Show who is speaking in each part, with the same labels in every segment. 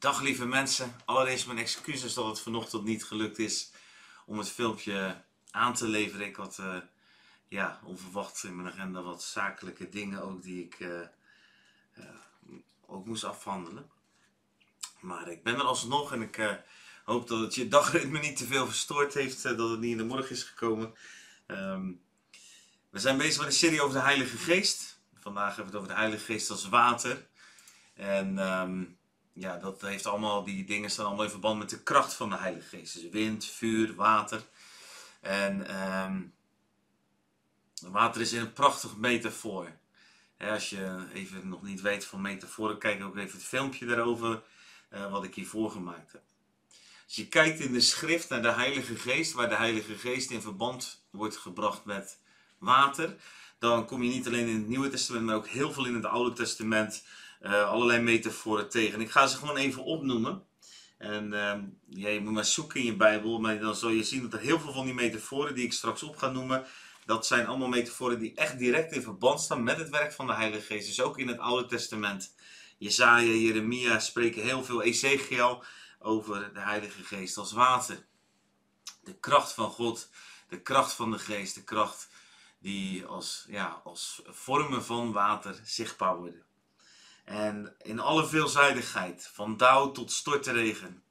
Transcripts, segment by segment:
Speaker 1: Dag lieve mensen, allereerst mijn excuses dat het vanochtend niet gelukt is om het filmpje aan te leveren. Ik had uh, ja, onverwacht in mijn agenda wat zakelijke dingen ook die ik uh, uh, ook moest afhandelen. Maar ik ben er alsnog en ik hoop dat het je dagritme niet te veel verstoord heeft, dat het niet in de morgen is gekomen. Um, we zijn bezig met een serie over de Heilige Geest. Vandaag hebben we het over de Heilige Geest als water. En um, ja, dat heeft allemaal, die dingen staan allemaal in verband met de kracht van de Heilige Geest. Dus wind, vuur, water. En um, water is een prachtig metafoor. als je even nog niet weet van metaforen, kijk ook even het filmpje daarover uh, wat ik hiervoor gemaakt heb. Als je kijkt in de schrift naar de Heilige Geest, waar de Heilige Geest in verband wordt gebracht met water, dan kom je niet alleen in het Nieuwe Testament, maar ook heel veel in het Oude Testament allerlei metaforen tegen. Ik ga ze gewoon even opnoemen. En ja, je moet maar zoeken in je Bijbel, maar dan zul je zien dat er heel veel van die metaforen die ik straks op ga noemen, dat zijn allemaal metaforen die echt direct in verband staan met het werk van de Heilige Geest. Dus ook in het Oude Testament. Jezaja, Jeremia spreken heel veel, Ezekiel, over de Heilige Geest als water. De kracht van God, de kracht van de Geest, de kracht die als, ja, als vormen van water zichtbaar worden. En in alle veelzijdigheid, van dauw tot stortregen.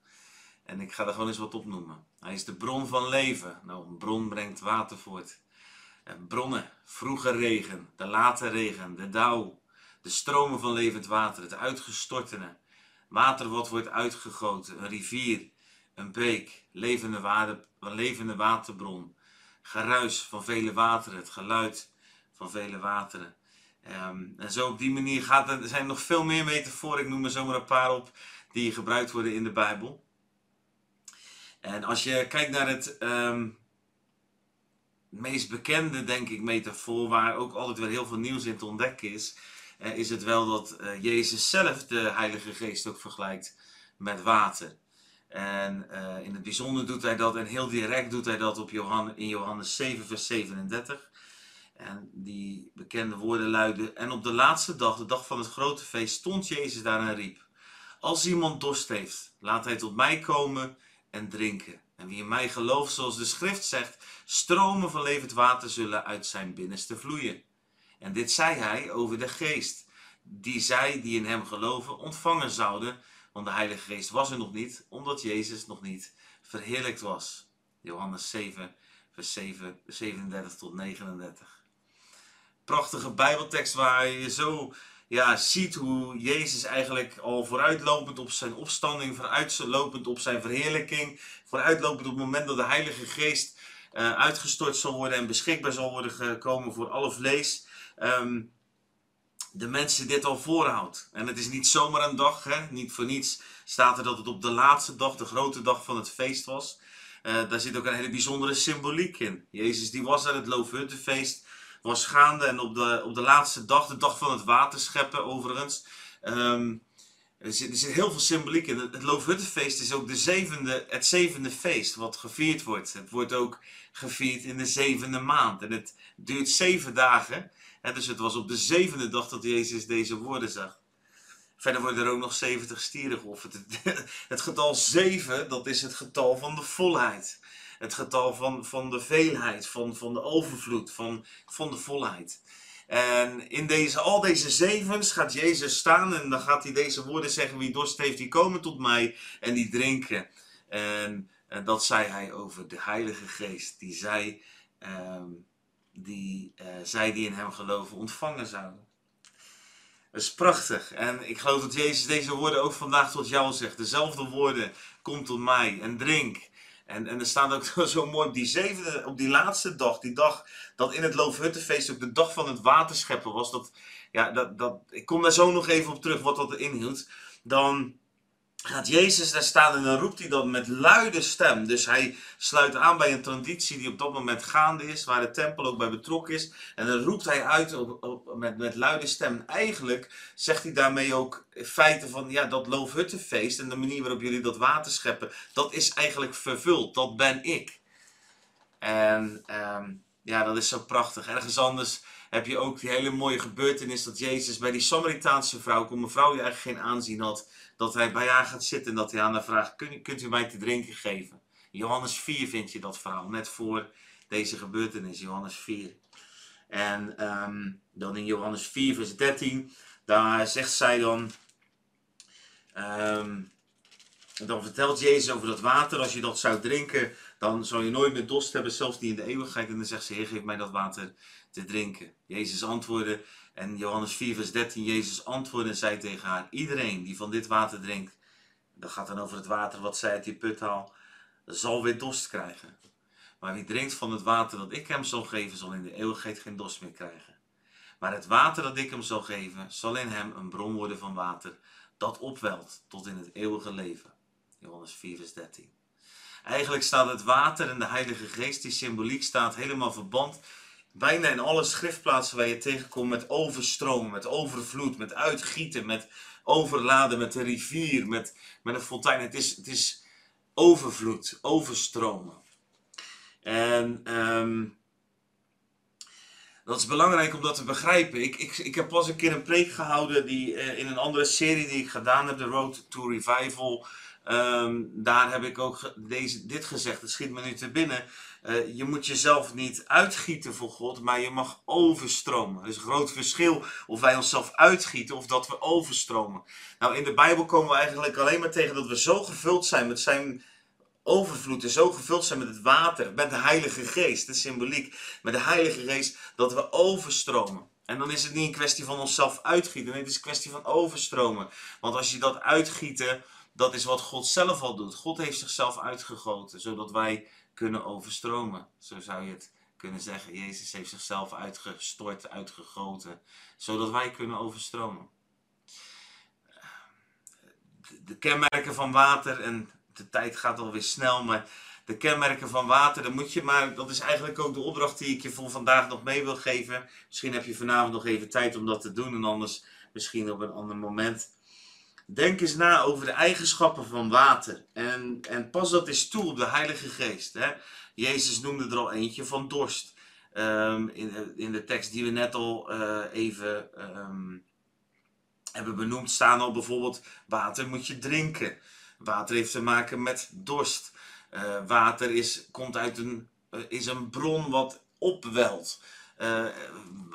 Speaker 1: En ik ga er gewoon eens wat op noemen. Hij is de bron van leven. Nou, een bron brengt water voort. En bronnen, vroege regen, de late regen, de dauw, de stromen van levend water, het uitgestortene. Water wat wordt uitgegoten, een rivier, een beek, levende, water, een levende waterbron. Geruis van vele wateren, het geluid van vele wateren. Um, en zo op die manier gaat er, zijn nog veel meer metaforen, ik noem er zomaar een paar op, die gebruikt worden in de Bijbel. En als je kijkt naar het um, meest bekende, denk ik, metafoor, waar ook altijd weer heel veel nieuws in te ontdekken is, uh, is het wel dat uh, Jezus zelf de Heilige Geest ook vergelijkt met water. En uh, in het bijzonder doet hij dat, en heel direct doet hij dat op Johannes, in Johannes 7, vers 37. En die bekende woorden luiden: En op de laatste dag, de dag van het grote feest, stond Jezus daar en riep: Als iemand dorst heeft, laat hij tot mij komen en drinken. En wie in mij gelooft, zoals de schrift zegt, stromen van levend water zullen uit zijn binnenste vloeien. En dit zei hij over de geest, die zij die in hem geloven ontvangen zouden, want de Heilige Geest was er nog niet, omdat Jezus nog niet verheerlijkt was. Johannes 7, vers 7, 37 tot 39 prachtige Bijbeltekst waar je zo ja, ziet hoe Jezus eigenlijk al vooruitlopend op zijn opstanding, vooruitlopend op zijn verheerlijking, vooruitlopend op het moment dat de Heilige Geest uh, uitgestort zal worden en beschikbaar zal worden gekomen voor alle vlees. Um, de mensen dit al voorhoudt. En het is niet zomaar een dag, hè? niet voor niets staat er dat het op de laatste dag, de grote dag van het feest was. Uh, daar zit ook een hele bijzondere symboliek in. Jezus die was aan het Loofhuttenfeest was gaande. En op de, op de laatste dag, de dag van het waterscheppen overigens, um, er, zit, er zit heel veel symboliek in. Het, Loofhuttenfeest is ook de het zevende feest wat gevierd wordt. Het wordt ook gevierd in de zevende maand. En het duurt zeven dagen. Dus het was op de zevende dag dat Jezus deze woorden zag. Verder worden er ook nog 70 stieren geofferd. Het getal 7, dat is het getal van de volheid het getal van, van de veelheid, van, van de overvloed, van, van de volheid. En in deze, al deze zevens gaat Jezus staan en dan gaat hij deze woorden zeggen: Wie dorst heeft, die komen tot mij en die drinken. En, en dat zei hij over de Heilige Geest, die zij, um, die, uh, zij die in hem geloven ontvangen zouden. Dat is prachtig. En ik geloof dat Jezus deze woorden ook vandaag tot jou zegt. Dezelfde woorden, kom tot mij en drink. En, en er staat ook zo mooi op die zevende, op die laatste dag, die dag dat in het Loofhuttenfeest ook de dag van het waterscheppen was. Dat, ja, dat, dat, ik kom daar zo nog even op terug wat dat inhield. Dan gaat Jezus daar staan en dan roept hij dat met luide stem. Dus hij sluit aan bij een traditie die op dat moment gaande is, waar de tempel ook bij betrokken is. En dan roept hij uit op, met, met luide stem. eigenlijk zegt hij daarmee ook feiten van ja, dat Loofhuttenfeest en de manier waarop jullie dat water scheppen, dat is eigenlijk vervuld. Dat ben ik. En um, ja, dat is zo prachtig. Ergens anders heb je ook die hele mooie gebeurtenis dat Jezus bij die Samaritaanse vrouw, een mevrouw die eigenlijk geen aanzien had, dat hij bij haar gaat zitten en dat hij aan haar vraagt, kunt, u mij te drinken geven? Johannes 4 vind je dat verhaal, net voor deze gebeurtenis, Johannes 4. En ehm, dan in Johannes 4 vers 13, daar zegt zij dan, um, dan vertelt Jezus over dat water, als je dat zou drinken, dan zou je nooit meer dorst hebben, zelfs niet in de eeuwigheid. En dan zegt ze, Heer, geef mij dat water te drinken. Jezus antwoordde, en Johannes 4, vers 13, Jezus antwoordde en zei tegen haar, iedereen die van dit water drinkt, dat gaat dan over het water wat zij uit die put haalt, zal weer dorst krijgen. Maar wie drinkt van het water dat ik hem zal geven, zal in de eeuwigheid geen dorst meer krijgen. Maar het water dat ik hem zal geven, zal in hem een bron worden van water, dat opwelt tot in het eeuwige leven. Johannes 4, vers 13. Eigenlijk staat het water en de Heilige Geest, die symboliek staat, helemaal verband. Bijna in alle schriftplaatsen waar je tegenkomt met overstromen, met overvloed, met uitgieten, met overladen, met de rivier, met, met een fontein. Het is, het is overvloed, overstromen. En um, dat is belangrijk om dat te begrijpen. Ik, ik, ik heb pas een keer een preek gehouden die, uh, in een andere serie die ik gedaan heb, de Road to Revival. Um, daar heb ik ook deze, dit gezegd, het schiet me nu te binnen. Uh, je moet jezelf niet uitgieten voor God, maar je mag overstromen. Er is een groot verschil of wij onszelf uitgieten of dat we overstromen. Nou, in de Bijbel komen we eigenlijk alleen maar tegen dat we zo gevuld zijn met zijn overvloed en zo gevuld zijn met het water, met de Heilige Geest, de symboliek, met de Heilige Geest, dat we overstromen. En dan is het niet een kwestie van onszelf uitgieten, nee, het is een kwestie van overstromen. Want als je dat uitgieten dat is wat God zelf al doet. God heeft zichzelf uitgegoten, zodat wij kunnen overstromen. Zo zou je het kunnen zeggen. Jezus heeft zichzelf uitgestort, uitgegoten, zodat wij kunnen overstromen. De kenmerken van water, en de tijd gaat alweer snel, maar de kenmerken van water, dan moet je maar, dat is eigenlijk ook de opdracht die ik je voor vandaag nog mee wil geven. Misschien heb je vanavond nog even tijd om dat te doen en anders misschien op een ander moment. Denk eens na over de eigenschappen van water. En, en pas dat eens toe op de Heilige Geest. Hè? Jezus noemde er al eentje van dorst. Um, in, in de tekst die we net al uh, even um, hebben benoemd, staan al bijvoorbeeld: water moet je drinken. Water heeft te maken met dorst. Uh, water is, komt uit een, uh, is een bron wat opwelt.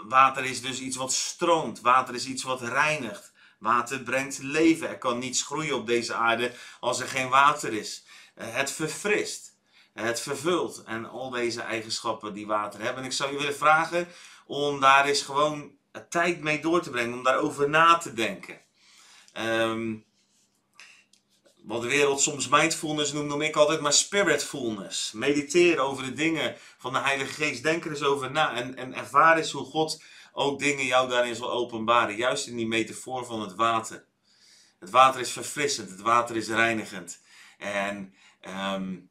Speaker 1: water is dus iets wat stroomt. Water is iets wat reinigt. Water brengt leven. Er kan niets groeien op deze aarde als er geen water is. Eh, het verfrist. Het vervult. En al deze eigenschappen die water hebben. En ik zou je willen vragen om daar eens gewoon tijd mee door te brengen. Om daarover na te denken. Um, wat de wereld soms mindfulness noemt, noem ik altijd maar spiritfulness. Mediteer over de dingen van de Heilige Geest. Denk er eens over na. En, en ervaar eens hoe God ook dingen jou daarin zal openbaren. Juist in die metafoor van het water. Het water is verfrissend, het water is reinigend. En um,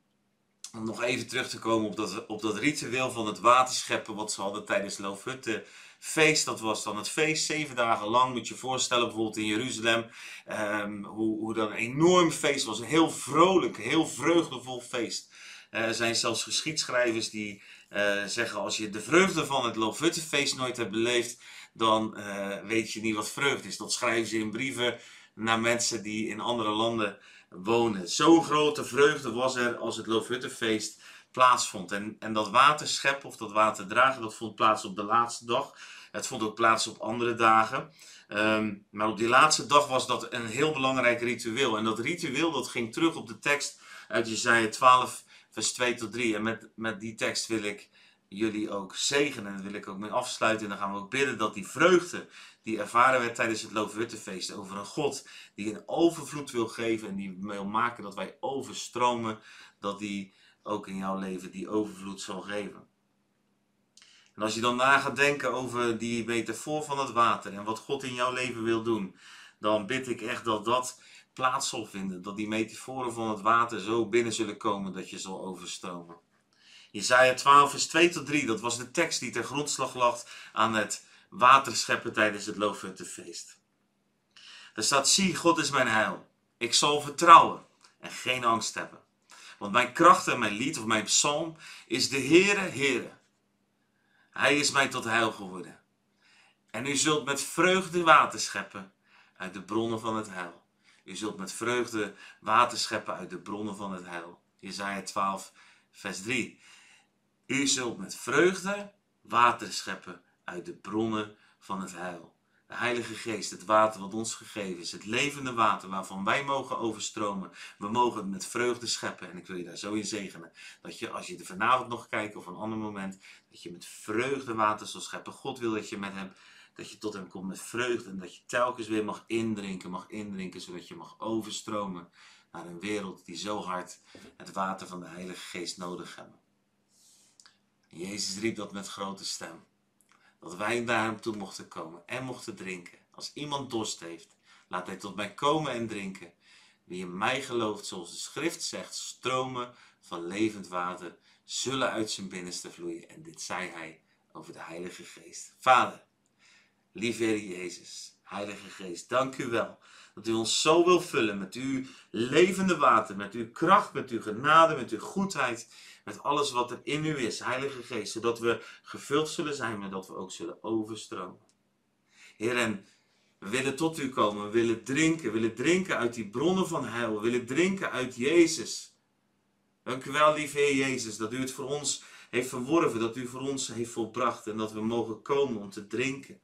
Speaker 1: om nog even terug te komen op dat, op dat ritueel van het waterscheppen, wat ze hadden tijdens Loofhutte feest. Dat was dan het feest, zeven dagen lang. Moet je je voorstellen, bijvoorbeeld in Jeruzalem, um, hoe, hoe dat een enorm feest was. Een heel vrolijk, heel vreugdevol feest. Uh, er zijn zelfs geschiedschrijvers die uh, zeggen als je de vreugde van het Loofhuttenfeest nooit hebt beleefd, dan uh, weet je niet wat vreugde is. Dat schrijven ze in brieven naar mensen die in andere landen wonen. Zo'n grote vreugde was er als het Loofhuttenfeest plaatsvond. En, en dat waterschep of dat waterdragen, dat vond plaats op de laatste dag. Het vond ook plaats op andere dagen. Um, maar op die laatste dag was dat een heel belangrijk ritueel. En dat ritueel dat ging terug op de tekst uit Jezaja 12 vers 2 tot 3. En met, met die tekst wil ik jullie ook zegenen. En daar wil ik ook mee afsluiten. En dan gaan we ook bidden dat die vreugde die ervaren werd tijdens het Loofhuttenfeest over een God die een overvloed wil geven en die wil maken dat wij overstromen, dat die ook in jouw leven die overvloed zal geven. En als je dan na gaat denken over die metafoor van het water en wat God in jouw leven wil doen, dan bid ik echt dat dat plaats zal vinden. Dat die metaforen van het water zo binnen zullen komen dat je zal overstromen. Jezaja 12 vers 2 tot 3, dat was de tekst die ter grondslag lag aan het waterscheppen tijdens het Loofhuttenfeest. Er staat, zie, God is mijn heil. Ik zal vertrouwen en geen angst hebben. Want mijn kracht en mijn lied of mijn psalm is de Heere, Heere. Hij is mij tot heil geworden. En u zult met vreugde water scheppen uit de bronnen van het heil. U zult met vreugde water scheppen uit de bronnen van het heil. Jezaja 12, vers 3. U zult met vreugde water scheppen uit de bronnen van het heil. De Heilige Geest, het water wat ons gegeven is, het levende water waarvan wij mogen overstromen. We mogen het met vreugde scheppen. En ik wil je daar zo in zegenen. Dat je, als je er vanavond nog kijkt of een ander moment, dat je met vreugde water zal scheppen. God wil dat je met hem, dat je tot hem komt met vreugde. En dat je telkens weer mag indrinken, mag indrinken, zodat je mag overstromen naar een wereld die zo hard het water van de Heilige Geest nodig hebben. Jezus riep dat met grote stem. Dat wij naar hem toe mochten komen en mochten drinken. Als iemand dorst heeft, laat hij tot mij komen en drinken. Wie in mij gelooft, zoals de schrift zegt, stromen van levend water zullen uit zijn binnenste vloeien. En dit zei hij over de Heilige Geest. Vader, lieve Heer Jezus, Heilige Geest, dank u wel dat u ons zo wil vullen met uw levende water, met uw kracht, met uw genade, met uw goedheid, met alles wat er in u is, Heilige Geest, zodat we gevuld zullen zijn, maar dat we ook zullen overstromen. Heer, en we willen tot u komen, we willen drinken, we willen drinken uit die bronnen van heil, we willen drinken uit Jezus. Dank u wel, lieve Heer Jezus, dat u het voor ons heeft verworven, dat u voor ons heeft volbracht en dat we mogen komen om te drinken.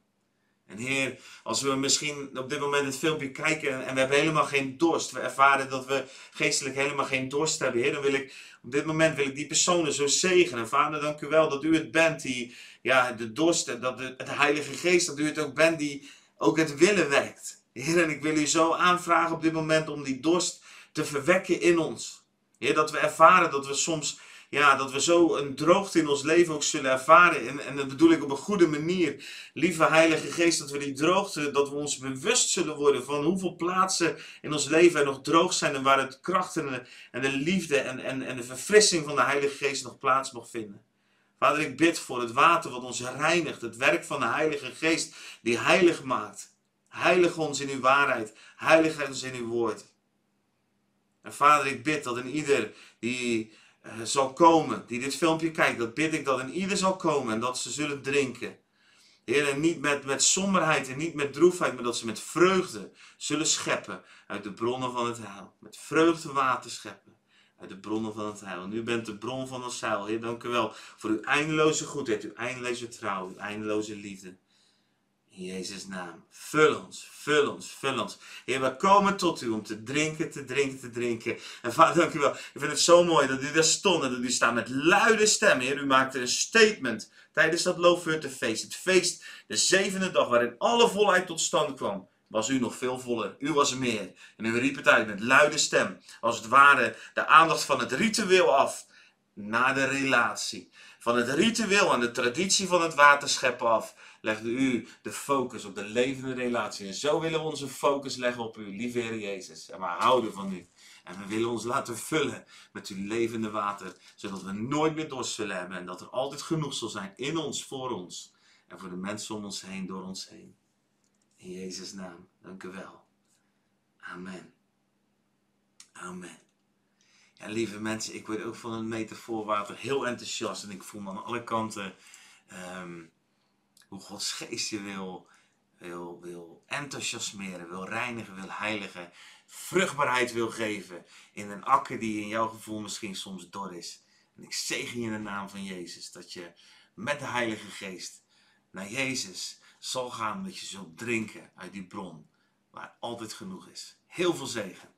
Speaker 1: En Heer, als we misschien op dit moment het filmpje kijken en we hebben helemaal geen dorst, we ervaren dat we geestelijk helemaal geen dorst hebben, Heer, dan wil ik op dit moment wil ik die personen zo zegenen. Vader, dank u wel dat u het bent die, ja, de dorst, dat de, het Heilige Geest, dat u het ook bent die ook het willen wekt. Heer, en ik wil u zo aanvragen op dit moment om die dorst te verwekken in ons. Heer, dat we ervaren dat we soms ja, dat we zo een droogte in ons leven ook zullen ervaren. En, en dat bedoel ik op een goede manier. Lieve Heilige Geest, dat we die droogte, dat we ons bewust zullen worden van hoeveel plaatsen in ons leven er nog droog zijn. En waar het kracht en de, liefde en, en, en de verfrissing van de Heilige Geest nog plaats mag vinden. Vader, ik bid voor het water wat ons reinigt. Het werk van de Heilige Geest die heilig maakt. Heilig ons in uw waarheid. Heilig ons in uw woord. En vader, ik bid dat in ieder die uh, zal komen, die dit filmpje kijkt, dat bid ik dat in ieder zal komen en dat ze zullen drinken. Heer, en niet met, met somberheid en niet met droefheid, maar dat ze met vreugde zullen scheppen uit de bronnen van het heil. Met vreugde water scheppen uit de bronnen van het heil. En u bent de bron van ons heil. Heer, dank u wel voor uw eindeloze goedheid, uw eindeloze trouw, uw eindeloze liefde. In Jezus' naam. Vul ons, vul ons, vul ons. Heer, we komen tot u om te drinken, te drinken, te drinken. En vader, dank u wel. Ik vind het zo mooi dat u daar stond en dat u staat met luide stem. Heer, u maakte een statement tijdens dat Loofhuttenfeest. Het feest, de zevende dag waarin alle volheid tot stand kwam. Was u nog veel voller. U was meer. En u riep het uit met luide stem. Als het ware de aandacht van het ritueel af naar de relatie. Van het ritueel en de traditie van het waterscheppen af legde u de focus op de levende relatie. En zo willen we onze focus leggen op u, lieve Heer Jezus. En we houden van u. En we willen ons laten vullen met uw levende water, zodat we nooit meer dorst zullen hebben. En dat er altijd genoeg zal zijn in ons, voor ons. En voor de mensen om ons heen, door ons heen. In Jezus' naam, dank u wel. Amen. Amen. Ja, lieve mensen, ik word ook van een metafoor water heel enthousiast. En ik voel me aan alle kanten um, hoe Gods geest je wil, wil, wil enthousiasmeren, wil reinigen, wil heiligen, vruchtbaarheid wil geven in een akker die in jouw gevoel misschien soms dor is. En ik zegen je in de naam van Jezus dat je met de Heilige Geest naar Jezus zal gaan, dat je zult drinken uit die bron waar altijd genoeg is. Heel veel zegen.